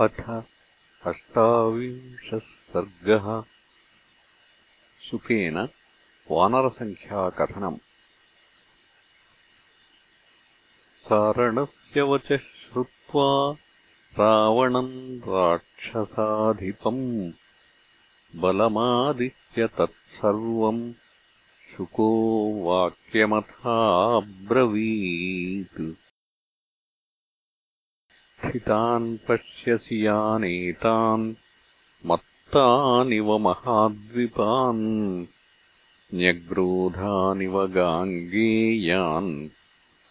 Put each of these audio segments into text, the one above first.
अथ अष्टाविंशः सर्गः। शुकेन वानरसङ्ख्याकथनम् सारणस्य वचः श्रुत्वा रावणम् राक्षसाधिपम्। बलमादित्य तत्सर्वम् शुको वाक्यमथाब्रवीत् स्थितान् पश्यसि यानेतान् मत्तानिव महाद्विपान् न्यग्रोधानिव गाङ्गेयान्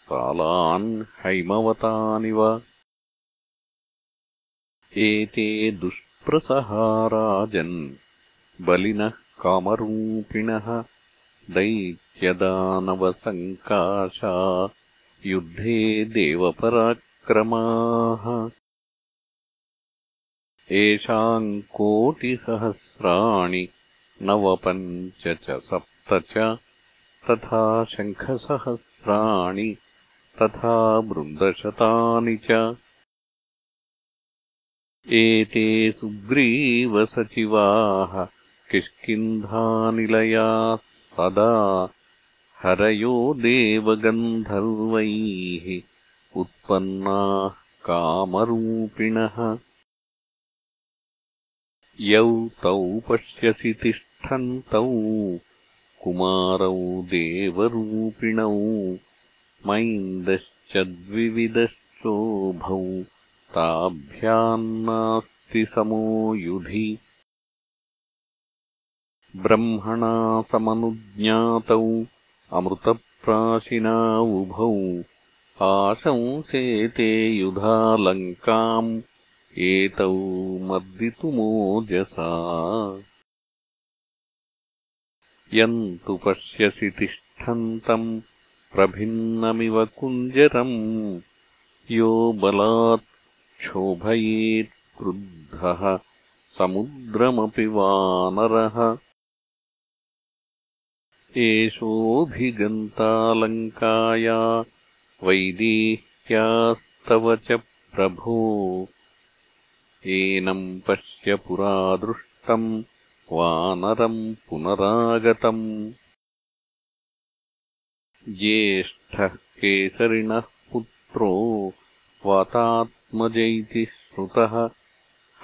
सालान् हैमवतानिव। एते दुष्प्रसहाराजन् बलिनः कामरूपिणः दैत्यदानवसङ्काशा युद्धे देवपराक् क्रमाः। येषाम् कोटिसहस्राणि नवपञ्च च सप्त च तथा शङ्खसहस्राणि तथा वृन्दशतानि च। एते सुग्रीवसचिवाः किष्किन्धानिलयाः सदा हरयो देवगन्धर्वैः उत्पन्नाः कामरूपिणः। यौ तौ पश्यसि तिष्ठन्तौ कुमारौ देवरूपिणौ। मैन्दश्च द्विविदशोभौ ताभ्यान्नास्ति समो युधि। ब्रह्मणा समनुज्ञातौ अमृतप्राशिना उभौ आशंसेते युधालङ्काम् एतौ मर्दितुमोजसा यम् तु पश्यसि तिष्ठन्तम् प्रभिन्नमिव कुञ्जरम्। यो बलात् क्षोभयेत् क्रुद्धः समुद्रमपि वानरः। एषोऽभिगन्तालङ्काया वैदेह्यास्तव च प्रभो। एनम् पश्य पुरा दृष्टम् वानरम् पुनरागतम् ज्येष्ठः केसरिणः पुत्रो वातात्मज इति श्रुतः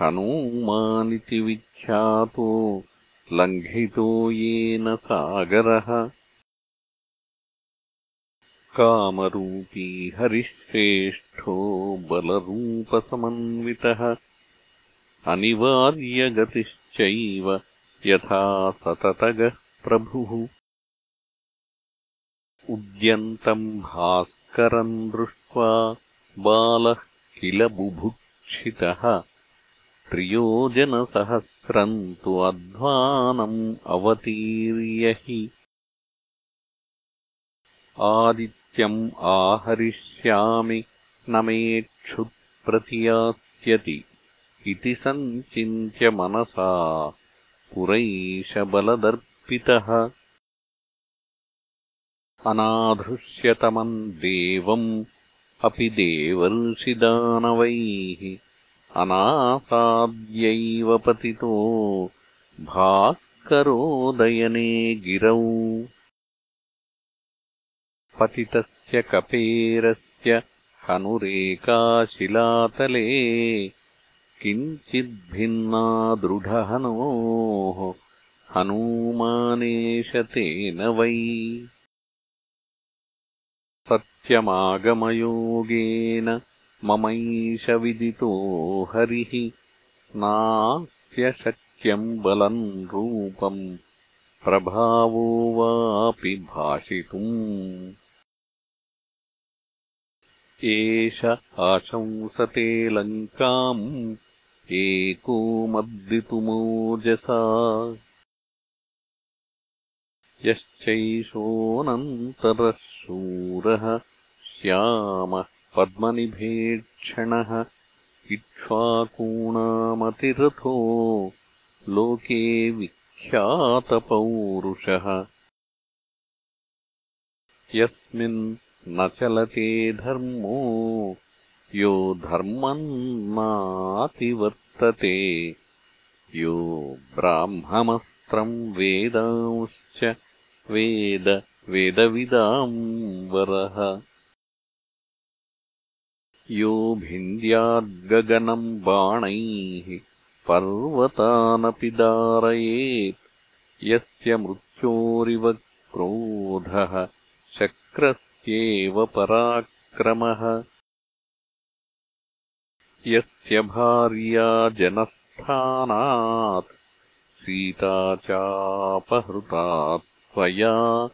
हनूमानिति विख्यातो लङ्घितो येन सागरः कामरूपी हरिश्रेष्ठो बलरूपसमन्वितः। अनिवार्यगतिश्चैव यथा सततगः प्रभुः। उद्यन्तम् भास्करम् दृष्ट्वा बालः किल बुभुक्षितः। त्रियोजनसहस्रम् तु अध्वानम् अवतीर्य हि आदि आहरिष्यामि न मेक्षुत्प्रतियास्यति इति सञ्चिन्त्य मनसा पुरैषबलदर्पितः अनाधृष्यतमम् देवम् अपि देवर्षिदानवैः। अनासाद्यैव पतितो भास्करोदयने गिरौ पतितस्य कपेरस्य हनुरेकाशिलातले किञ्चिद्भिन्ना दृढहनोः हनूमानेश तेन वै सत्यमागमयोगेन ममैष विदितो हरिः नास्य शक्यम् बलम् रूपम् प्रभावो वापि भाषितुम् एष आशंसते लङ्काम्। एको मर्दितुमोजसा यश्चैषोऽनन्तरः शूरः श्यामः पद्मनिभेक्षणः इक्ष्वाकूणामतिरथो लोके विख्यातपौरुषः। यस्मिन् न चलते धर्मो यो धर्मम् नातिवर्तते। यो ब्राह्ममस्त्रम् वेदांश्च वेद वेदविदाम् वरः। यो भिन्द्याद्गगनम् बाणैः पर्वतानपि दारयेत् यस्य मृत्योरिव क्रोधः शक्रस्येव पराक्रमः। यस्य भार्या जनस्थानात् सीता चापहृता त्वया।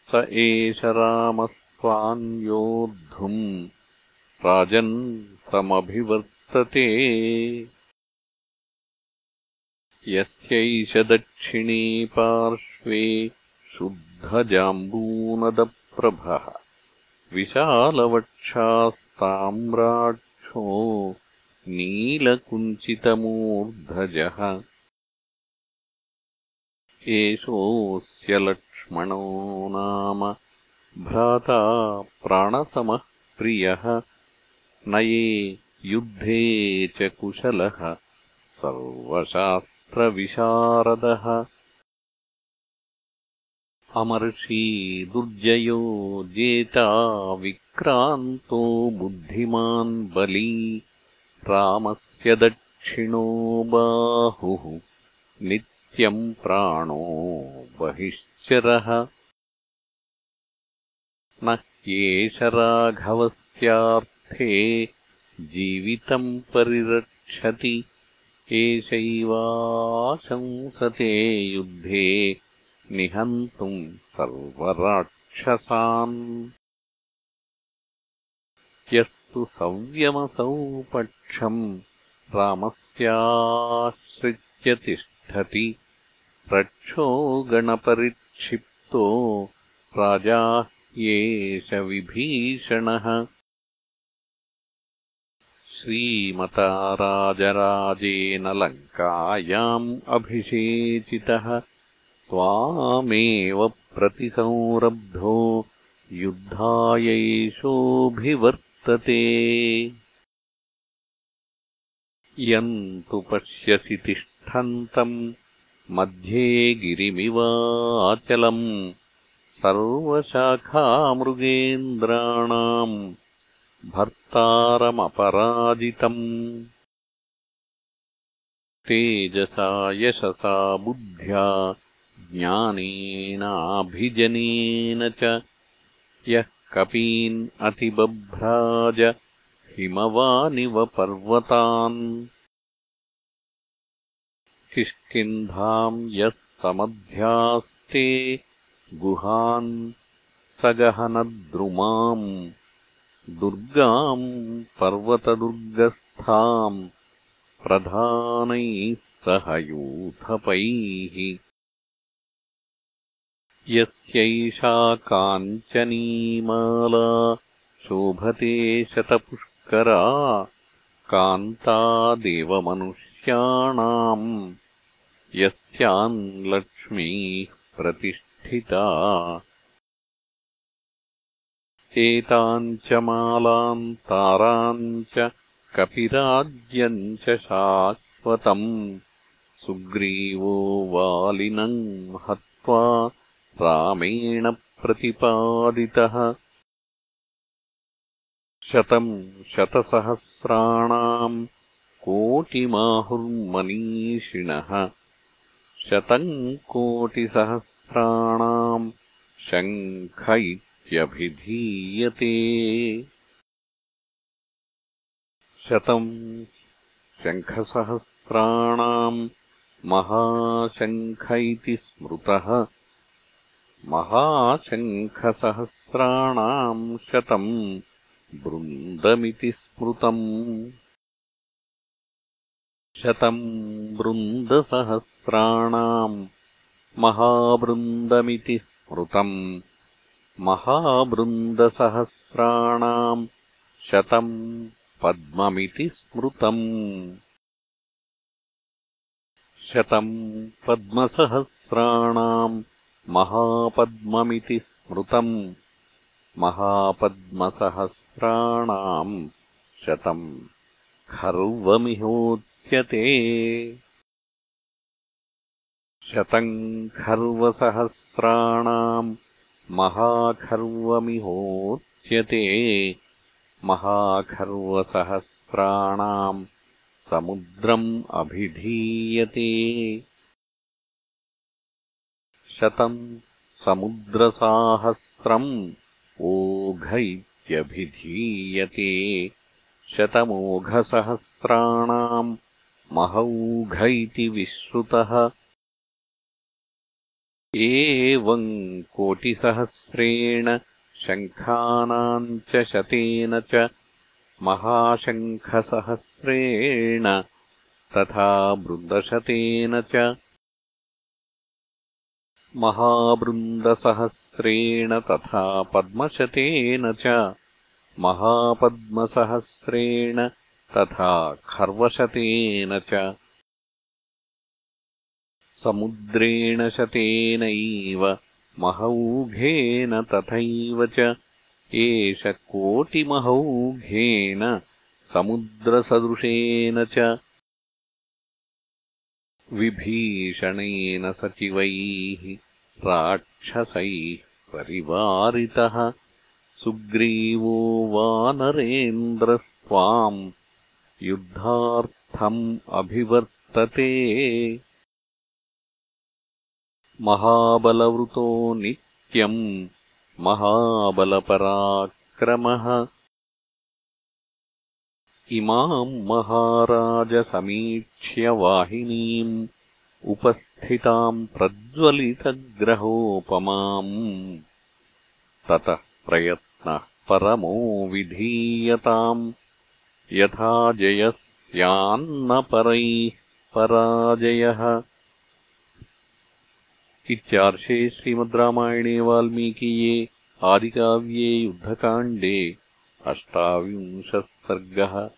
स एष रामस्त्वान् योद्धुम् राजन् समभिवर्तते। यस्यैष दक्षिणे पार्श्वे शुद्धजाम्बूनदप्रभः विशालवक्षास्ताम्राक्षो नीलकुञ्चितमूर्धजः। एषोऽस्य लक्ष्मणो नाम भ्राता प्राणसमः प्रियः। नये युद्धे च कुशलः। सर्वशास्त्र विशारदः अमर्षी दुर्जयो जेता विक्रान्तो बुद्धिमान् बली। रामस्य दक्षिणो बाहुः नित्यम् प्राणो बहिश्चरः। न ह्येष राघवस्यार्थे जीवितम् परिरक्षति। एषैवाशंसते युद्धे निहन्तुम् सर्वराक्षसान्। यस्तु सव्यमसौ पक्षम् रामस्याश्रित्य तिष्ठति। रक्षो गणपरिक्षिप्तो राजा येष विभीषणः। श्रीमता राजराजेन लङ्कायाम् अभिषेचितः त्वामेव प्रतिसंरब्धो युद्धायैषोऽभिवर्तते यम् तु पश्यसि तिष्ठन्तम् मध्ये गिरिमिवाचलम् सर्वशाखामृगेन्द्राणाम् भर्तारमपराजितम्। तेजसा यशसा बुद्ध्या ज्ञानेनाभिजनेन च यः कपीन् अतिबभ्राज हिमवानिव पर्वतान्। किष्किन्धाम् यः समध्यास्ते गुहान् सगहनद्रुमाम् दुर्गाम् पर्वतदुर्गस्थाम् प्रधानैः सह यूथपैः यस्यैषा काञ्चनीमाला शोभते शतपुष्करा कान्ता देवमनुष्याणाम् यस्याम् लक्ष्मीः प्रतिष्ठिता। एताम् च मालाम् ताराम् च कपिराज्यम् च शाश्वतम्। सुग्रीवो वालिनम् हत्वा रामेण प्रतिपादितः। शतम् शतसहस्राणाम् कोटिमाहुर्मनीषिणः। शतम् कोटिसहस्राणाम् शङ्ख भिधीयते शतम् शङ्खसहस्राणाम् महाशङ्ख इति स्मृतः महाशङ्खसहस्राणाम् शतम् बृन्दमिति स्मृतम् शतम् बृन्दसहस्राणाम् महाबृन्दमिति स्मृतम् महाबृन्दसहस्राणाम् शतम् पद्ममिति स्मृतम् शतम् पद्मसहस्राणाम् महापद्ममिति स्मृतम् महापद्मसहस्राणाम् शतम् खर्वमिहोच्यते। शतम् खर्वसहस्राणाम् महाखर्वमिहोच्यते। महाखर्वसहस्राणाम् समुद्रम् अभिधीयते शतम् समुद्रसाहस्रम् ओघ इत्यभिधीयते शतमोघसहस्राणाम् महौघ इति विश्रुतः एवम् कोटिसहस्रेण शङ्खानाम् च शतेन च महाशङ्खसहस्रेण तथा वृन्दशतेन च महावृन्दसहस्रेण तथा पद्मशतेन च महापद्मसहस्रेण तथा खर्वशतेन च समुद्रेण शतेनैव महौघेन तथैव च एष कोटिमहौघेन समुद्रसदृशेन च विभीषणेन सचिवैः राक्षसैः परिवारितः। सुग्रीवो वानरेन्द्रस्त्वाम् युद्धार्थम् अभिवर्तते। महाबलवृतो नित्यम् महाबलपराक्रमः। इमाम् महाराजसमीक्ष्य वाहिनीम् उपस्थिताम् प्रज्वलितग्रहोपमाम् ततः प्रयत्नः परमो विधीयताम्। यथा जयस्यान्न परैः पराजयः। इत्यार्षे श्रीमद्रामायणे वाल्मीकीये आदिकाव्ये युद्धकाण्डे अष्टाविंशः सर्गः